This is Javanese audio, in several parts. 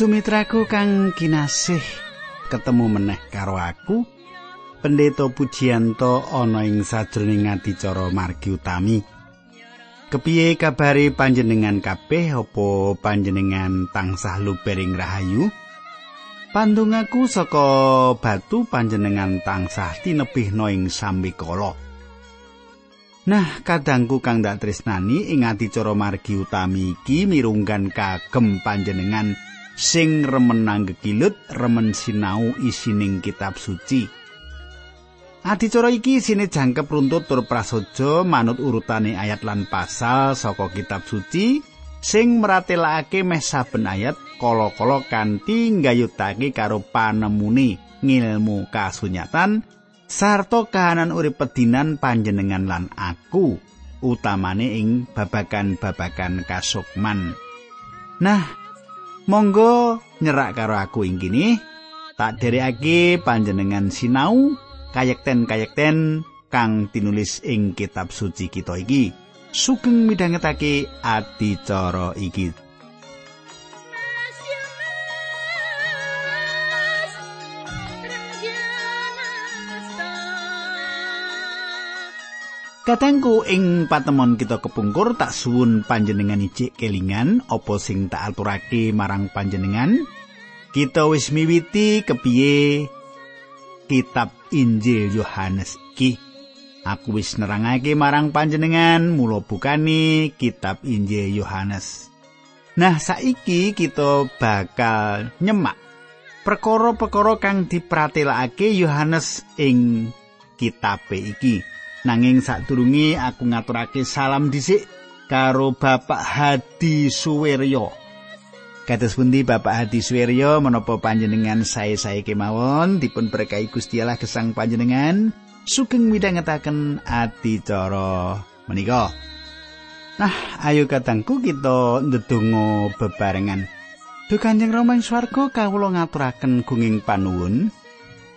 Sumitraku kang kinasih. Ketemu meneh karo aku. Pendeta Pujiyanto ana ing sajroning adicara margi utami. Kepiye kabare panjenengan kabeh? Apa panjenengan tansah lubering rahayu? Pandungaku saka batu panjenengan tansah tinebihna ing sambikala. Nah, kadangku kang dak tresnani ing adicara margi utami iki mirunggan kagem panjenengan sing remen nanggekilut remen sinau isining kitab suci. Adicara iki sine jangkep runtut tur prasaja manut urutane ayat lan pasal saka kitab suci sing meratelakake meh saben ayat kala-kala kanthi nggayutake karo panemune ngilmu kasunyatan sarta kahanan urip pedinan panjenengan lan aku utamane ing babagan-babagan kasukman. Nah, Monggo nyerak karo aku ing kene. Tak derekake panjenengan sinau kayekten-kayekten kang tinulis ing kitab suci kita iki. Sugeng midhangetake adicara iki. Katengku ing patemon kita kepungkur tak suwun panjenengan ijik kelingan apa sing tak aturake marang panjenengan. Kita wis miwiti kepiye kitab Injil Yohanes iki. Aku wis nerangake marang panjenengan mula bukani kitab Injil Yohanes. Nah, saiki kita bakal nyemak perkara-perkara kang dipratelakake Yohanes ing kitabe iki. Nanging sadurunge aku ngaturake salam dhisik karo Bapak Hadi Suweryo. Kados pundi Bapak Hadi Suweryo menapa panjenengan sae-sae kemawon dipun berkahi Gusti Allah gesang panjenengan sugeng midhangetaken adicara menika. Nah, ayo katangku kita ndedonga bebarengan. Duh Kanjeng Rama ing swarga kawula ngaturaken gunging panuwun.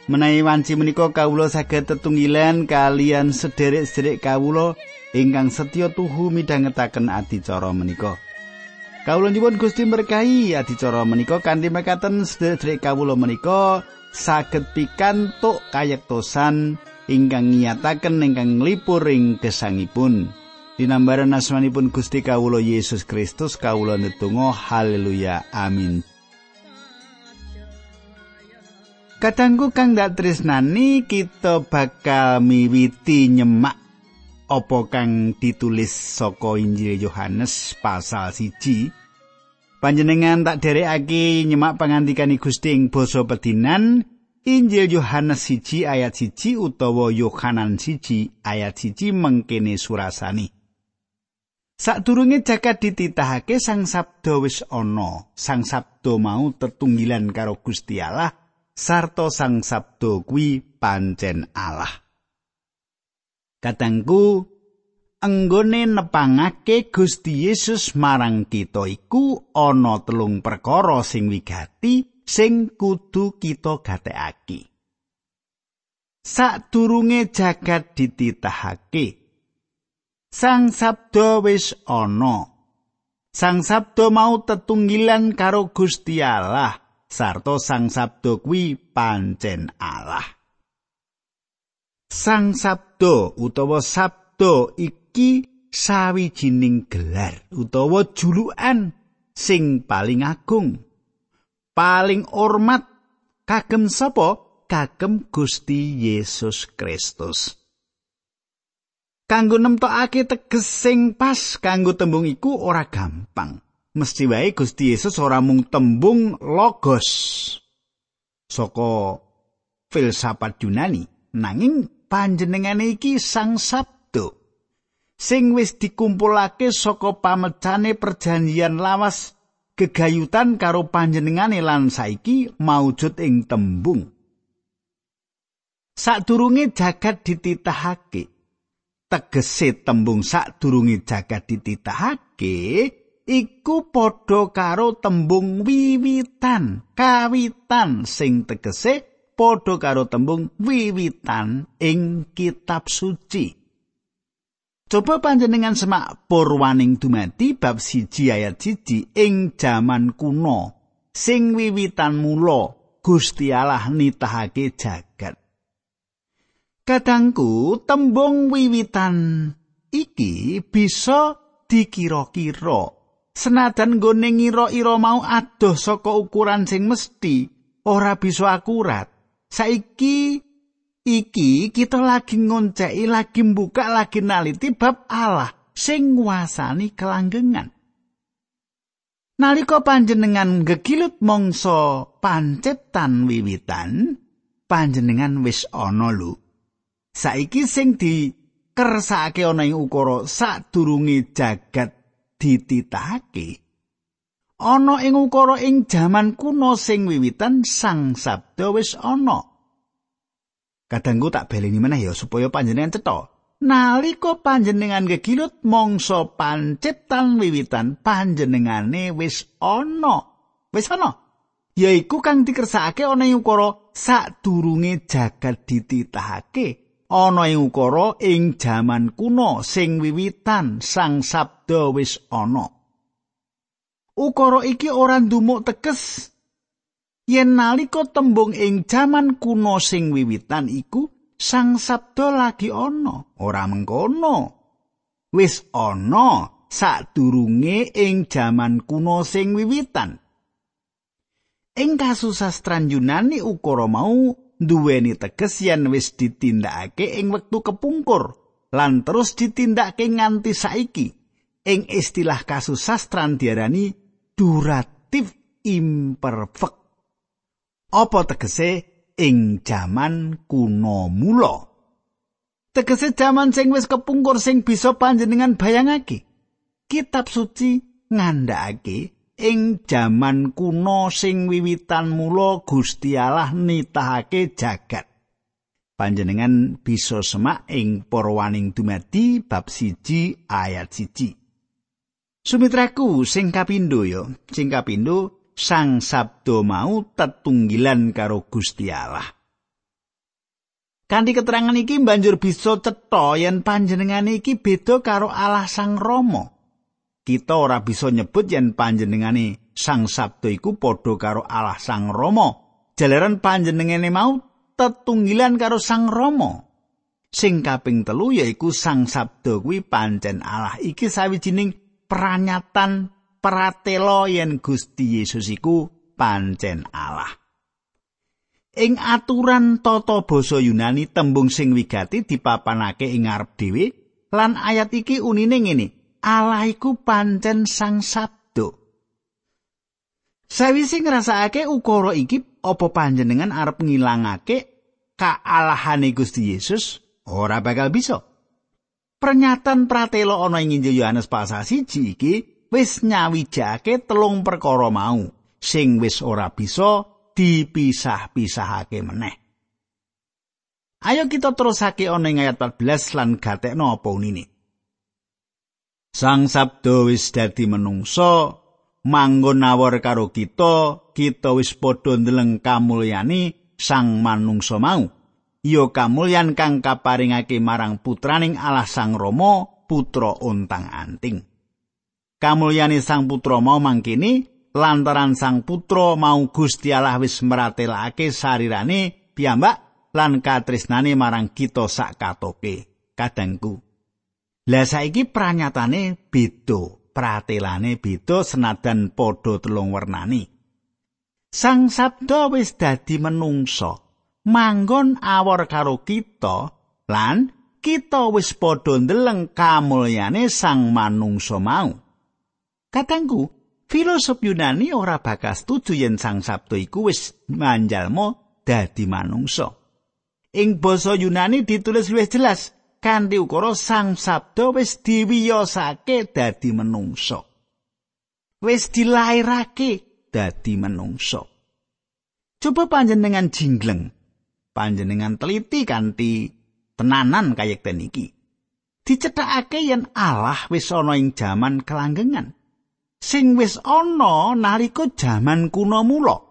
Menawi wanci menika kawula saged tetunggilan kalian sederek-sederek kawula ingkang setya tuhu midhangetaken adicara menika. Kawula nyuwun Gusti berkahi adicara menika kanthi mekaten sederek kawula menika saged pikantuk kayektosan ingkang ngiyataken ingkang nglipur ing gesangipun. Dinambaran asmanipun Gusti kawula Yesus Kristus kawula netunggal haleluya amin. Kadangku kang dak tresnani kita bakal miwiti nyemak apa kang ditulis saka Injil Yohanes pasal siji. Panjenengan tak derekake nyemak pangandikan Gusti ing basa pedinan Injil Yohanes siji ayat siji utawa Yohanan siji ayat siji mengkene surasani. Sadurunge jagat dititahake sang sabda wis ana, sang sabda mau tetunggilan karo Gusti Allah sarta sang sabdo kuwi pancen Allah. Katangku anggone nepangake Gusti Yesus marang kita iku ana telung perkara sing wigati sing kudu kita gatekake. Sadurunge jagat dititahake Sang sabdo wis ana. Sang sabdo mau tetunggilan karo Gusti Allah. Sarta sang sabdo kuwi pancen Allah. Sang sabdo utawa sabdo iki sawijining gelar utawa julukan sing paling agung. Paling hormat kagem sapa? Kagem Gusti Yesus Kristus. Kanggo nemtokake teges sing pas kanggo tembung iku ora gampang. Mesti wae Gusti Yesus ora mung tembung logos saka filsafat Yunani. Nanging panjenengane iki sang sabdo sing wis dikumpulake saka pamecane perjanjian lawas gegayutan karo panjenengane lan saiki maujud ing tembung. Sadurunge jagat dititahake. Tegese tembung sadurunge jagat dititahake iku padha karo tembung wiwitan kawitan sing tegese padha karo tembung wiwitan ing kitab suci. Coba panjenengan semak purwaning dumati bab siji ayat siji ing jaman kuno. Sing wiwitan mula Gusti Allah nitahake jagat. Kadangku tembung wiwitan iki bisa dikira-kira senajan nggone ngira-ira mau adoh saka ukuran sing mesti ora bisa akurat. Saiki iki kita lagi ngonceki lagi buka lagi naliti bab Allah sing nguasani kelanggengan nalika panjenengan gegilut mangsa pancetan wiwitan panjenengan wis ana lho saiki sing dikersake ana ing ukara sadurunge jagat dititahake ana ing ukara ing jaman kuno sing wiwitan sang sabda wis ana Kadangku tak baleni meneh ya supaya panjenengan cetha. Nalika panjenengan gegilut mangsa pancetan wiwitan panjenengane wis ana. Wis ana. Yaiku kang dikersakake ana ing ukara sadurunge jagat dititahake. Ana ing ukara ing jaman kuno sing wiwitan sang sabda wis ana. Ukara iki ora ndumuk tekes yen nalika tembung ing jaman kuno sing wiwitan iku sang sabda lagi ana. Ora mengkono. Wis ana sadurunge ing jaman kuno sing wiwitan. Ing kasusastran Yunani ukara mau duweni teges yen wis ditindakake ing wektu kepungkur lan terus ditindakake nganti saiki. Ing istilah kasusastran diarani duratif imperfect. Apa tegese ing jaman kuno mula? Tegese jaman sing wis kepungkur sing bisa panjenengan bayangake. Kitab suci ngandhakake ing jaman kuno sing wiwitan mula Gusti Allah nitahake jagat panjenengan bisa semak ing porwaning dumadi bab siji ayat siji Sumitraku sing kapindo ya sing kapindo sang sabdo mau tetunggilan karo Gusti Allah. Kanthi keterangan iki banjur bisa cetha yen panjenengan iki beda karo Allah Sang Rama. Kita ora bisa nyebut yen panjenengane Sang Sabdo iku padha karo Allah Sang Rama. Jalaran panjenengane mau tetunggilan karo Sang Rama. Sing kaping telu yaiku Sang Sabdo kuwi pancen Allah. Iki sawijining peranyatan pratela yen Gusti Yesus iku pancen Allah. Ing aturan tata basa Yunani tembung sing wigati dipapanake ing ngarep dhewe lan ayat iki unine ngene Allah iku pancen sang sabdo Sawise ngrasakake ukara iki apa panjenengan arep ngilangake kaalahane Gusti Yesus ora bakal bisa Pernyataan pratela ana ing Injil Yohanes pasal 1 iki wis nyawijake telung perkara mau sing wis ora bisa dipisah-pisahake meneh. Ayo kita terusake ana ing ayat 14 lan gatekno apa unine. Sang Sabdo wis dadi menungso manggon nawar karo kita, kita wis padha ndeleng kamulyani sang manungsa mau. Ya kamulyan kang kaparingake marang putraning Allah Sang Rama, putra untang-anting. kamulyane sang putra mau mangkini lantaran sang putra mau Gusti Allah wis meratelake sarirane piyambak lan katresnane marang kita sak katoke kadangku lah saiki pranyatane beda pratelane beda senadan padha telung wernani. Sang sabda wis dadi menungso manggon awor karo kita lan kita wis padha ndeleng kamulyane sang manungsa mau. Katangku, filosof Yunani ora bakal setuju yen Sang Sabdo iku wis manjalma dadi manungsa. Ing basa Yunani ditulis luwih jelas kanthi ukara Sang Sabdo wis diwiyosake dadi manungsa. Wis dilairake dadi manungsa. Coba panjenengan jingleng. Panjenengan teliti kanthi tenanan kayekten iki. Dicethakake yen Allah wis ana ing jaman kelanggengan. sing wis ana nalika jaman kuna mula.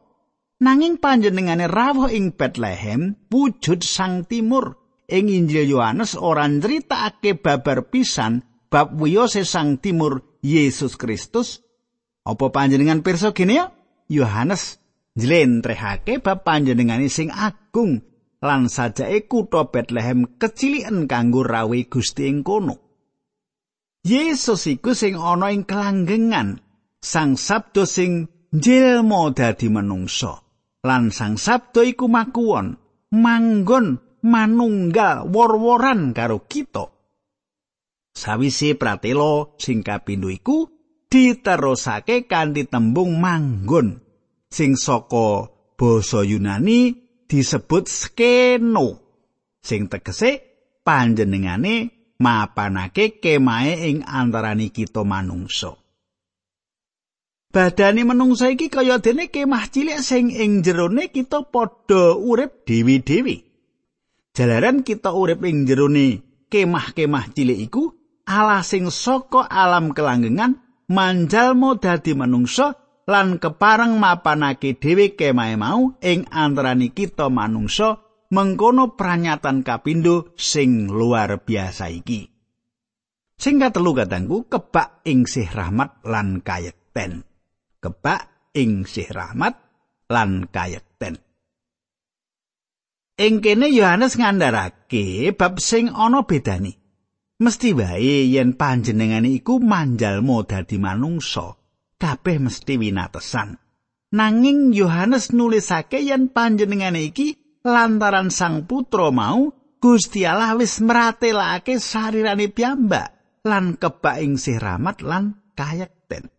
Nanging panjenengane rawuh ing Bethlehem wujud sang timur. Ing Injil Yohanes ora nyritakake babar pisan bab wiyose sang timur Yesus Kristus. Apa panjenengan pirsa gene ya? Yohanes njlentrehake bab panjenengane sing agung lan sajake kutha Bethlehem keciliken kanggo rawe Gusti ing kono. Yesus iku sing ana ing kelanggengan, Sang Sabdo sing njilma dadi manungsa. Lan Sang Sabdo iku makuwon, manggon manunggal wor-woran karo kita. Sawise pratela sing kapindho iku diterusake kanthi tembung manggon sing saka basa Yunani disebut skeno sing tegese panjenengane mapanake kemahe ing antarane kita manungsa. Badane manungsa iki kaya dene kemah cilik sing ing jerone kita padha urip dewi-dewi. Jalaran kita urip ing jerone kemah-kemah cilik iku Allah sing saka alam kelanggengan manjalmo dadi manungsa lan kepareng mapanake dhewe kemahe mau ing antaraning kita manungsa mengkono pranyatan kapindo sing luar biasa iki. Sing katelu katangku kebak ing sih rahmat lan kayekten. kebak ing sih rahmat lan kayekten. Ing kene Yohanes ngandharake bab sing ana bedani. Mesti wae yen panjenengane iku manjalmo dadi manungsa, kabeh mesti winatesan. Nanging Yohanes nulisake yen panjenengane iki lantaran sang putra mau Gusti Allah wis meratelake sarirane piyambak lan kebak ing sih rahmat lan kayekten.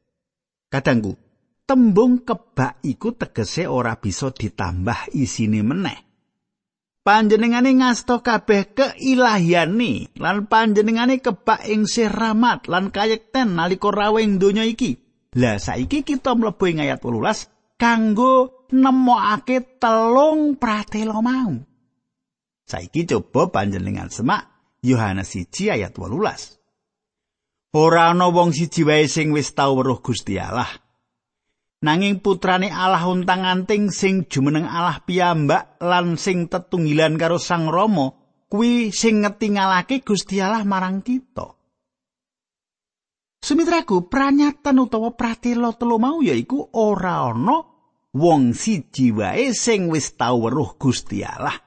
Kadangku, tembung kebak iku tegese ora bisa ditambah isine meneh. Panjenengane ngasto kabeh keilahiyane lan panjenengane kebak ing siramat lan kayekten nalika rawing donya iki. Lah saiki kita mlebu ing ayat 18 kanggo nemokake telung pratela mau. Saiki coba panjenengan semak Yohanes 1 ayat 18. Ora ana wong siji wae sing wis tau weruh Gusti Allah. Nanging putrane Allah untang-anting sing jumeneng Allah piyambak lan sing tetunggilan karo Sang Rama kuwi sing ngetingalake Gusti Allah marang kita. Sumitraku, pranyatan utawa pratela telu mau yaiku ora ana wong siji wae sing wis tau weruh Gusti Allah.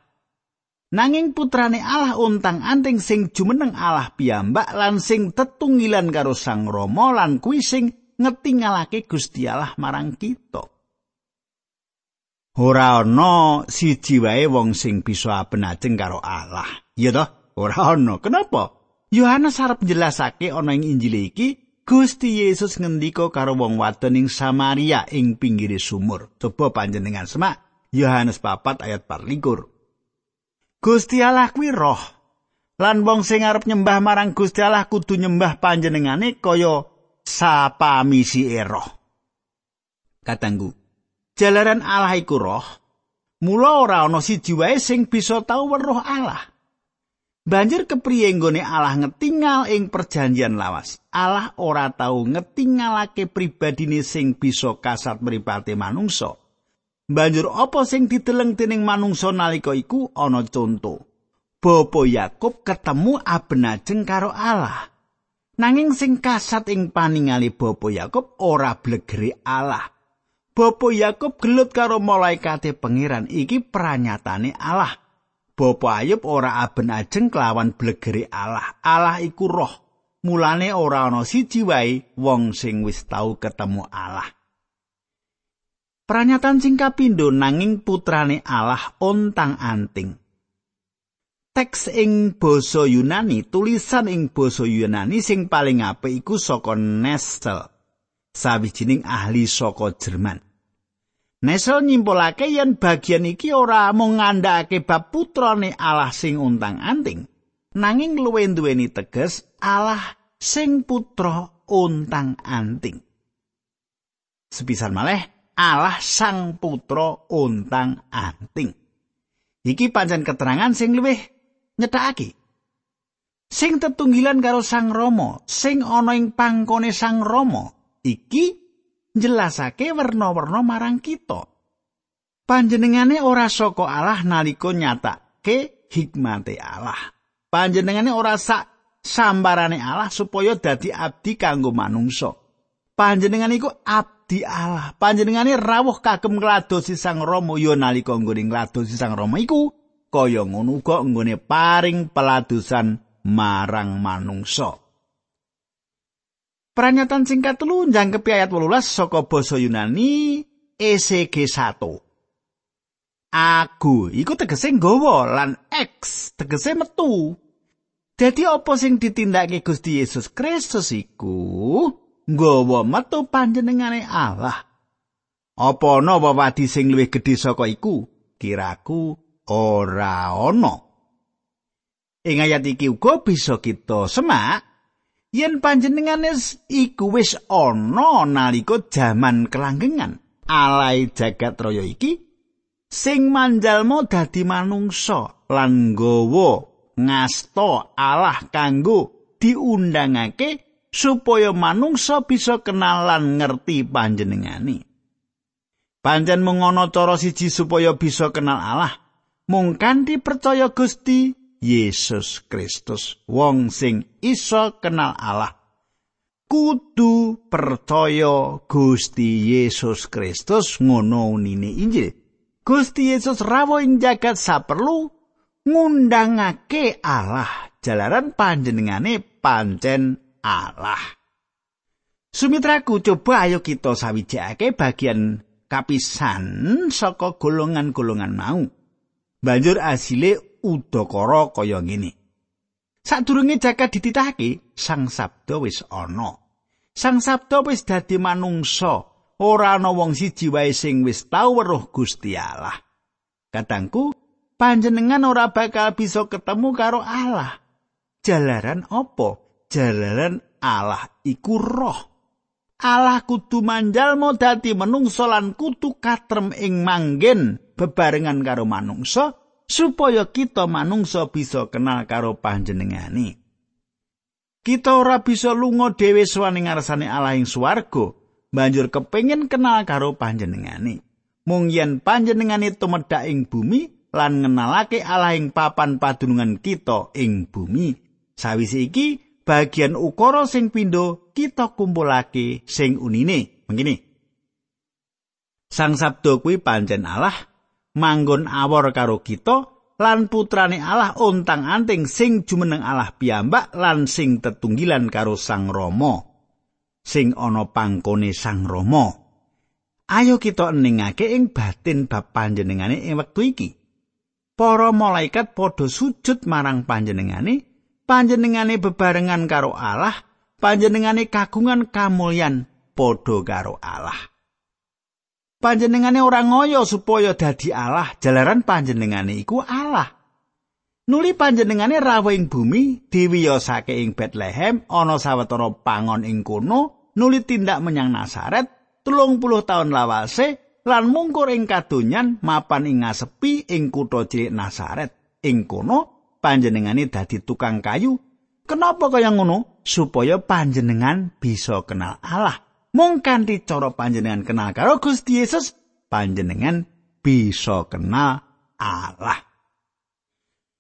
Nanging putrane Allah untang-anting sing jumeneng Allah piyambak lan sing tetunggilan karo Sang Rama lan kuwi sing ngetingalake Gusti Allah marang kita. Ora ana siji wong sing bisa abenajeng karo Allah. Iya toh? Ora. Kenapa? Yohanes arep njelasake ana ing Injil iki Gusti Yesus ngendika karo wong wadon ing Samaria ing pinggire sumur. Coba panjenengan semak Yohanes 4 ayat 24. Gusti Allah kuwi roh. Lan wong sing arep nyembah marang Gusti Allah kudu nyembah panjenengane kaya sapa misi roh. Katanggu, jalaran Allah iku roh, mula ora ana siji wae sing bisa tau weruh Allah. Banjir kepriye nggone Allah ngetingal ing perjanjian lawas. Allah ora tau ngetingalake pribadine sing bisa kasat mripate manungsa. Banjur apa sing diteleng dening manungsa nalika iku ana conto. Bapa Yakub ketemu abenajeng karo Allah. Nanging sing kasat ing paningali Bapa Yakub ora blegere Allah. Bapa Yakub gelut karo malaikate pangeran iki pranyatane Allah. Bapa Ayub ora aben ajeng kelawan blegere Allah. Allah iku roh. Mulane ora ana siji wae wong sing wis tau ketemu Allah. Pranyatan sing kapindho nanging putrane Allah ontang-anting. Teks ing basa Yunani, tulisan ing basa Yunani sing paling apik iku saka Nestel, sawijining ahli saka Jerman. Nesel nyimpulake yen bagian iki ora mung ngandhakake bab putrane Allah sing untang-anting, nanging luwih duweni teges Allah sing putra untang-anting. Sepisan malih Allah sang putra untang-anting. Iki pancen keterangan sing luwih nyethakake. Sing tetunggilan karo Sang Rama, sing ana ing pangkone Sang Rama, iki njelasake werna-werna marang kita. Panjenengane ora saka Allah nalika nyatake hikmate Allah. Panjenengane ora sak sambarane Allah supaya dadi abdi kanggo manungsa. panjenengan iku abdi Allah. Panjenengane rawuh kagem ngladosi Sang Rama ya nalika nggone ngladosi Sang Rama iku kaya ngono uga nggone paring peladusan marang manungsa. Pernyataan singkat telu njangkepi ayat 18 saka basa Yunani ECG 1. Agu iku tegese nggawa lan X tegese metu. Dadi apa sing ditindakake Gusti Yesus Kristus iku nggawa metu panjenengane Allah. Apa ana wawadi sing luwih gedhe saka iku? Kiraku ora ana. Ing ayat iki uga bisa kita semak yen panjenengane iku wis ana nalika jaman kelanggengan. Alai jagat raya iki sing manjalma dadi manungsa lan nggawa ngasta Allah kanggo diundangake supaya manungsa bisa kenal lan ngerti panjenengane. Panjen mung ana cara siji supaya bisa kenal Allah, mung kanthi percaya Gusti Yesus Kristus, wong sing iso kenal Allah. Kudu percaya Gusti Yesus Kristus ngono unine Injil. Gusti Yesus rawuh ing jagat saperlu ngundangake Allah jalaran panjenengane pancen Allah. Sumitraku coba ayo kita sawijake bagian kapisan saka golongan-golongan mau. Banjur asile udakara kaya ngene. Sadurunge jagat dititahake, Sang Sabda wis ana. Sang Sabda wis dadi manungsa, ora ana wong siji wae sing wis tau weruh Gusti Allah. Katangku, panjenengan ora bakal bisa ketemu karo Allah. Jalaran apa? Jalaran Allah iku roh. Allah kudu manjalma dadi manungsa lan kudu katrem ing manggen bebarengan karo manungsa supaya kita manungsa bisa kenal karo panjenengane. Kita ora bisa lunga dhewe swaning ngarsane Allah ing swarga, banjur kepengin kenal karo panjenengane. Mung yen panjenengane tumedhak ing bumi, lan ngenalake Allah ing papan padunungan kita ing bumi. Sawise iki bagian ukara sing pindho kita kumpulake sing unine. Mengini. Sang Sabdo kuwi pancen Allah manggon awor karo kita lan putrane Allah ontang-anting sing jumeneng Allah piyambak lan sing tetunggilan karo Sang Rama sing ana pangkone Sang Rama. Ayo kita ningake ing batin bab panjenengane ing wektu iki. para malaikat padha sujud marang panjenengane panjenengane bebarengan karo Allah panjenengane kagungan kamulyan padha karo Allah panjenengane ora ngoyo supaya dadi Allah jalaran panjenengane iku Allah nuli panjenengane rawuh ing bumi diwiyosake ing Bethlehem ana sawetara pangon ing kono nuli tindak menyang Nasaret puluh tahun lawase lan mungkur ing kadonyan mapan ing ngasepi ing kutha cilik Nasaret. Ing kono panjenengane dadi tukang kayu. Kenapa kaya ngono? Supaya panjenengan bisa kenal Allah. Mung kanthi cara panjenengan kenal karo Gusti Yesus, panjenengan bisa kenal Allah.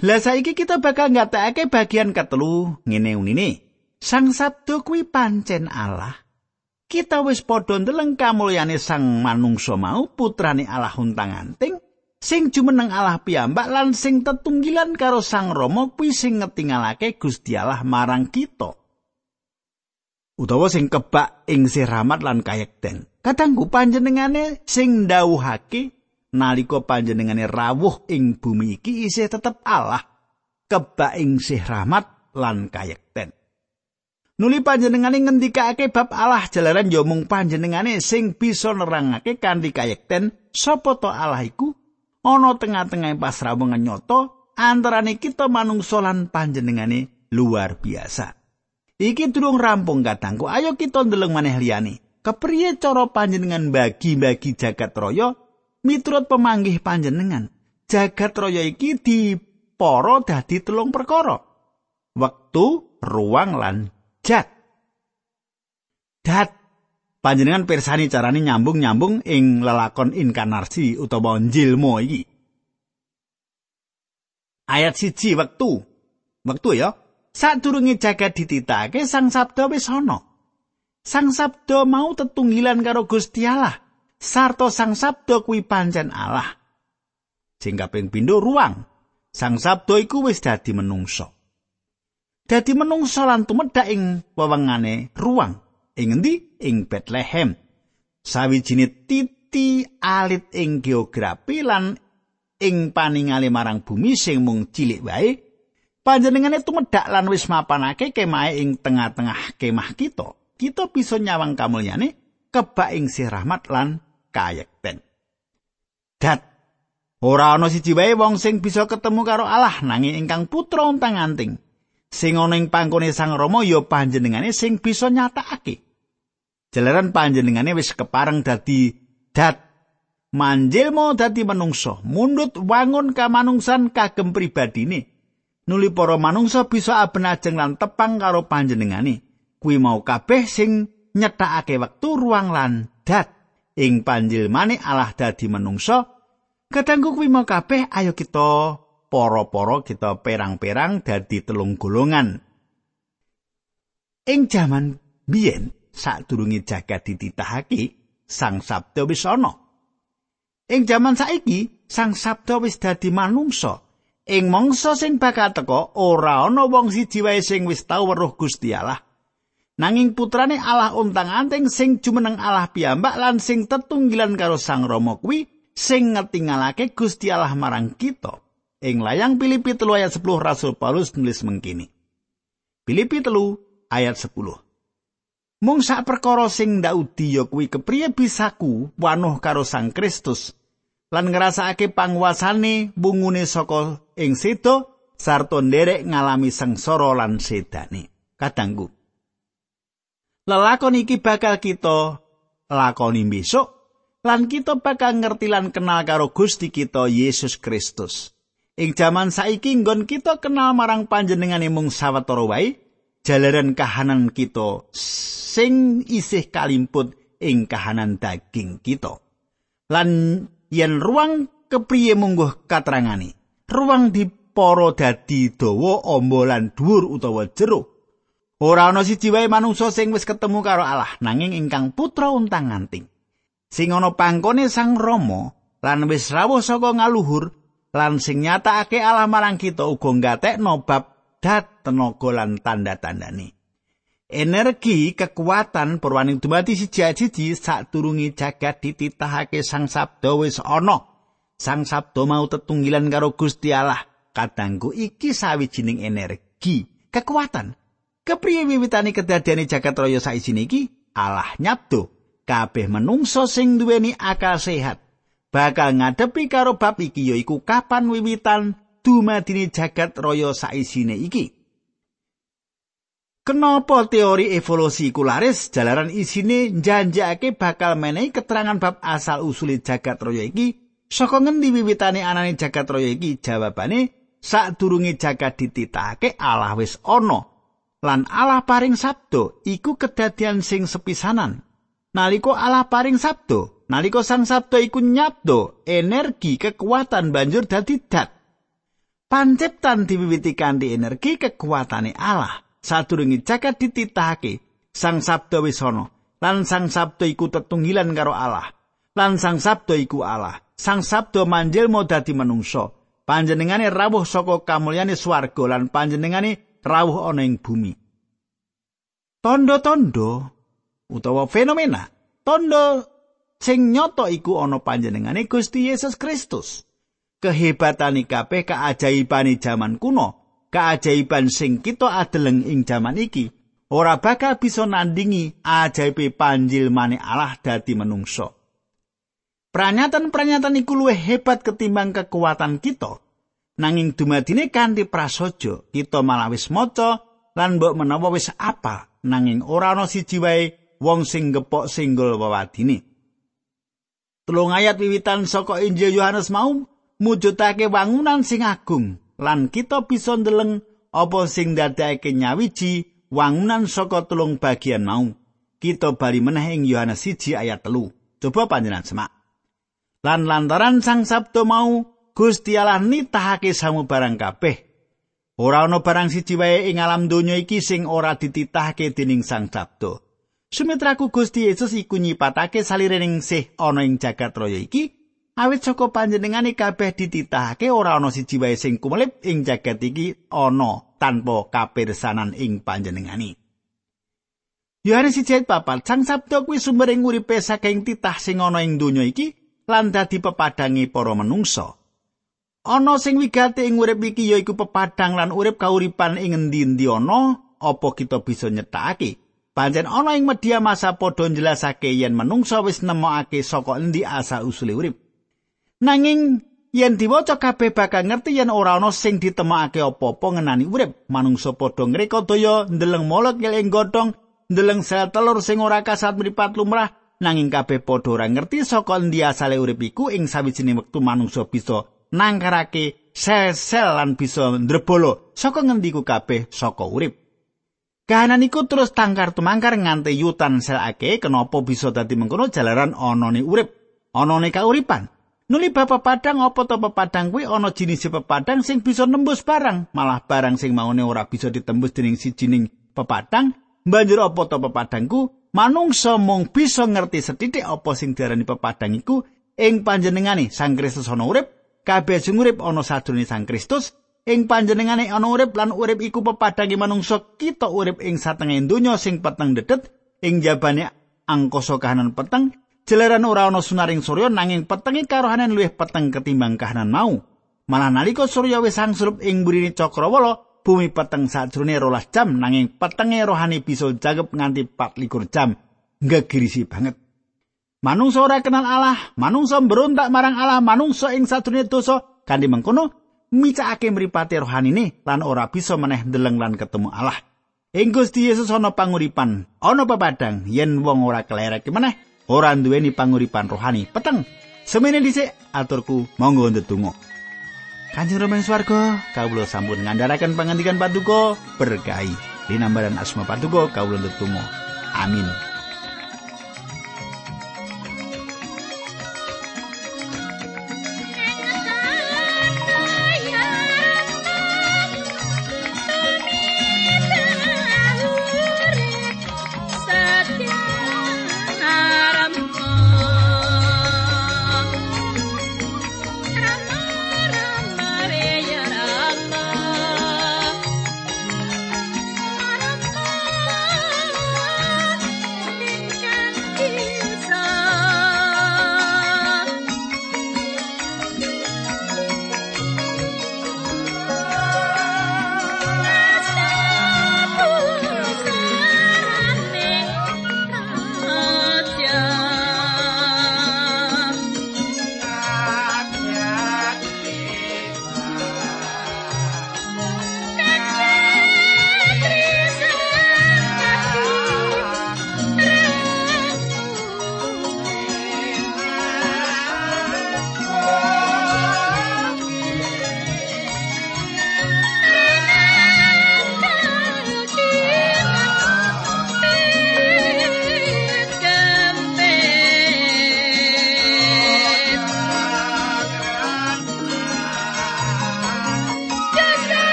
Lah saiki kita bakal ngatekake bagian ketelu ngene unine. Sang Sabdo kuwi pancen Allah. kita wis padha ndeleng kamulyane sang manungsa mau putrane Allah huntang-anting sing jumeneng Allah piyambak lan sing tetunggilan karo sang Rama kuwi sing ngetingalake Gusti Allah marang kita. Utawa sing kebak ing rahmat lan kayekten. Kadangku panjenengane sing ndawuhake nalika panjenengane rawuh ing bumi iki isih tetep Allah kebak ing rahmat lan kayekten. Nuli panjenengane ngendikake bab Allah jalaran ya mung panjenengane sing bisa nerangake kanthi kayekten sapa to Allah iku ana tengah-tengah pasrawungan nyata antarane kita manungsa lan panjenengane luar biasa. Iki durung rampung katangku. Ayo kita ndeleng maneh liyane. Kepriye cara panjenengan bagi-bagi jagat raya miturut pemanggih panjenengan? Jagat raya iki dipara dadi telung perkara. Wektu, ruang lan dat. Dat panjenengan pirsani carane nyambung-nyambung ing lelakon inkarnasi utawa njilmo iki. Ayat siji wektu. Wektu ya. Sadurunge jagat dititake Sang Sabda wis ana. Sang Sabda mau tetunggilan karo Gusti Allah. Sarto Sang Sabda kuwi pancen Allah. Sing kaping pindho ruang. Sang Sabda iku wis dadi menungso. Dadi menungso lan tumedhak ing wewengane ruang. Ing endi? Ing Bethlehem. Sawijine titi alit ing geografi lan ing paningale marang bumi sing mung cilik wae panjenengane tumedhak lan wis mapanake kemahe ing tengah-tengah kemah kita kita bisa nyawang kamulyane kebak ing sih rahmat lan kayekten dat ora ana siji wae wong sing bisa ketemu karo Allah nanging ingkang putra untang anting sing ana ing pangkone Sang Rama ya panjenengane sing bisa nyatakake. Jalaran panjenengane wis kepareng dadi dat manjil mau dadi manungsa. Mundut wangun kamanungsan kagem pribadine. Nuli para manungsa bisa abenajeng lan tepang karo panjenengane. Kuwi mau kabeh sing nyethakake wektu ruang lan dat. Ing panjilmane Allah dadi manungsa. Kadangku kuwi mau kabeh ayo kita para-para kita perang-perang dadi telung golongan ing jaman biyen sadurunge jagat dititahake sang sabda wis ana Ing jaman saiki, Sang Sabda wis dadi manungsa. Ing mangsa sing bakal teka, ora ana wong siji wae sing wis tau weruh Gusti Allah. Nanging putrane Allah untang-anting sing jumeneng Allah piyambak lan sing tetunggilan karo Sang Rama kuwi sing ngetingalake Gusti Allah marang kita. Ing layang Filipi 3 ayat 10 Rasul Paulus nulis mengkini. Filipi 3 ayat 10. Mung sak perkara sing ndaudi ya kuwi kepriye bisaku wanuh karo Sang Kristus lan ngrasakake panguasane bungune saka ing sedo sarta nderek ngalami sengsara lan sedane. Kadangku. Lelakon iki bakal kita lakoni besok lan kita bakal ngerti lan kenal karo Gusti kita Yesus Kristus. Ing jaman saiki nggon kita kenal marang panjenengane mung sawetara wae jalaran kahanan kita sing isih kalimput ing kahanan daging kita. Lan yen ruang kepriye mungguh katerangane? Ruang dipara dadi dawa amba lan dhuwur utawa jero ora ana siji wae manungsa sing wis ketemu karo Allah nanging ingkang putra untang anting sing ana pangkone sang Rama lan wis rawuh saka ngaluhur lan sing nyatakake Allah marang kita uga ngatekno bab dat tenaga lan tanda-tandane energi kekuatan purwaning dumati siji-siji sadurunge jagat dititahake Sang Sabda wis ana. Sang Sabda mau tetunggilan karo Gusti Allah. Kadangku iki sawijining energi, kekuatan. Kepriye wiwitane kedadiane jagat raya saisine iki? Allah nyabdo kabeh menungso sing duweni akal sehat bakal ngadepi karo bab iki yaiku kapan wiwitan dumadine jagat raya saisine iki. Kenapa teori evolusi iku laris? Jalaran isine njanjake bakal menehi keterangan bab asal usule jagat raya iki. Saka ngendi wiwitane anane jagat raya iki? Jawabane sadurunge jagat dititake Allah wis ana. Lan Allah paring sabdo iku kedadian sing sepisanan. Nalika Allah paring sabdo nalika sang sabdo iku nyabdo energi kekuatan banjur dadi dat. Panciptan diwiwiti kanthi energi kekuatane Allah. Sadurunge jagat dititahake sang sabda wis ana lan sang sabda iku tetunggilan karo Allah. Lan sang sabda iku Allah. Sang sabda manjil mau dadi manungsa. Panjenengane rawuh saka kamulyane swarga lan panjenengane rawuh ana ing bumi. Tondo-tondo utawa fenomena tondo sing nyoto iku ana panjenengane Gusti Yesus Kristus kehebatane kabeh kaajaibane jaman kuno kaajaiban sing kita adeleng ing jaman iki ora bakal bisa nandingi ajaibe panjilmane Allah dadi menungso. Pranyataan-pranyataan iku luwih hebat ketimbang kekuatan kita. Nanging dumadine kanthi prasaja, kita malah wis maca lan mbok menawa wis apa, nanging ora ana siji wae wong sing gepok singgul wewadine. Tulung ayat wiwitan saka Injil Yohanes mau mujudake wangunan sing agung lan kita bisa ndeleng apa sing ndadekake nyawiji wangunan saka tulung bagian mau. Kita bali meneh ing Yohanes 1 ayat telu. Coba panjenengan semak. Lan lantaran sang sabdo mau Gusti Allah nitahake samu barang kabeh. Ora ana barang siji wae ing alam donya iki sing ora dititahake dening sang sabdo. Sumitraku Gusti Yesus iku nyipatake salirening sih ana ing jagat raya iki awit saka panjenengane kabeh dititahake ora ana siji wae sing kumelip ing jagat iki ana tanpa kapirsanan ing panjenengane. Yohanes siji papat sang sabda kuwi sumber ing uripe saking titah sing ana ing donya iki lan dadi pepadangi para manungsa. Ana sing wigati ing urip iki yaiku pepadang lan urip kauripan ing endi-endi ana apa kita bisa nyetakake. Pancen ana ing media masa padha njelasake yen manungsa wis nemokake saka endi asa usule urip. Nanging yen diwaca kabeh bakal ngerti yen ora ana sing ditemokake apa-apa ngenani urip. Manungsa padha ngreka daya ndeleng molek ing godhong, ndeleng sel telur sing ora kasat mripat lumrah, nanging kabeh padha ora ngerti saka endi asale urip iku ing sawijining wektu manungsa bisa nangkarake sel-sel lan bisa ndrebolo saka ngendi kabeh saka urip. Kahanan iku terus tangkar tumangkar nganti yutan sel kenapa bisa dadi mengkono jalaran anane urip, anane kauripan. Nuli bapak padang apa to pepadang kuwi? Ana jinis pepadang sing bisa nembus barang, malah barang sing maune ora bisa ditembus dening sijining pepadang, banjur apa to pepadangku? Manungsa mung bisa ngerti setitik apa sing diarani pepadang iku ing panjenengane Sang Kristus ana urip, kabeh sing urip ana sadurunge Sang Kristus, ing panjenengane ana urip lan urip iku pepadangi manungsa kita urip ing satengah donya sing peteng dedet ing jabane angkasa kahanan peteng jeleran ora ana sunaring surya nanging petengi karohanan luwih peteng ketimbang kahanan mau. Malah nalika surya wis angsurup ing burine cakrawala bumi peteng sajrone rolas jam nanging petenge rohani bisa jagep nganti 24 jam. Ngegirisi banget. Manungsa ora kenal Allah, manungsa berontak marang Allah, manungsa ing sadurunge dosa kanthi mengkono micakake mripate rohanine lan ora bisa meneh ndeleng lan ketemu Allah. Ing Gusti Yesus ana panguripan, ana pepadang yen wong ora kelerek meneh ora duweni panguripan rohani. Peteng. Semene dhisik aturku monggo ndedonga. Kanjeng Rama swarga, kawula sampun ngandharaken pangandikan Paduka berkahi. Dinambaran asma Paduka kawula ndedonga. Amin.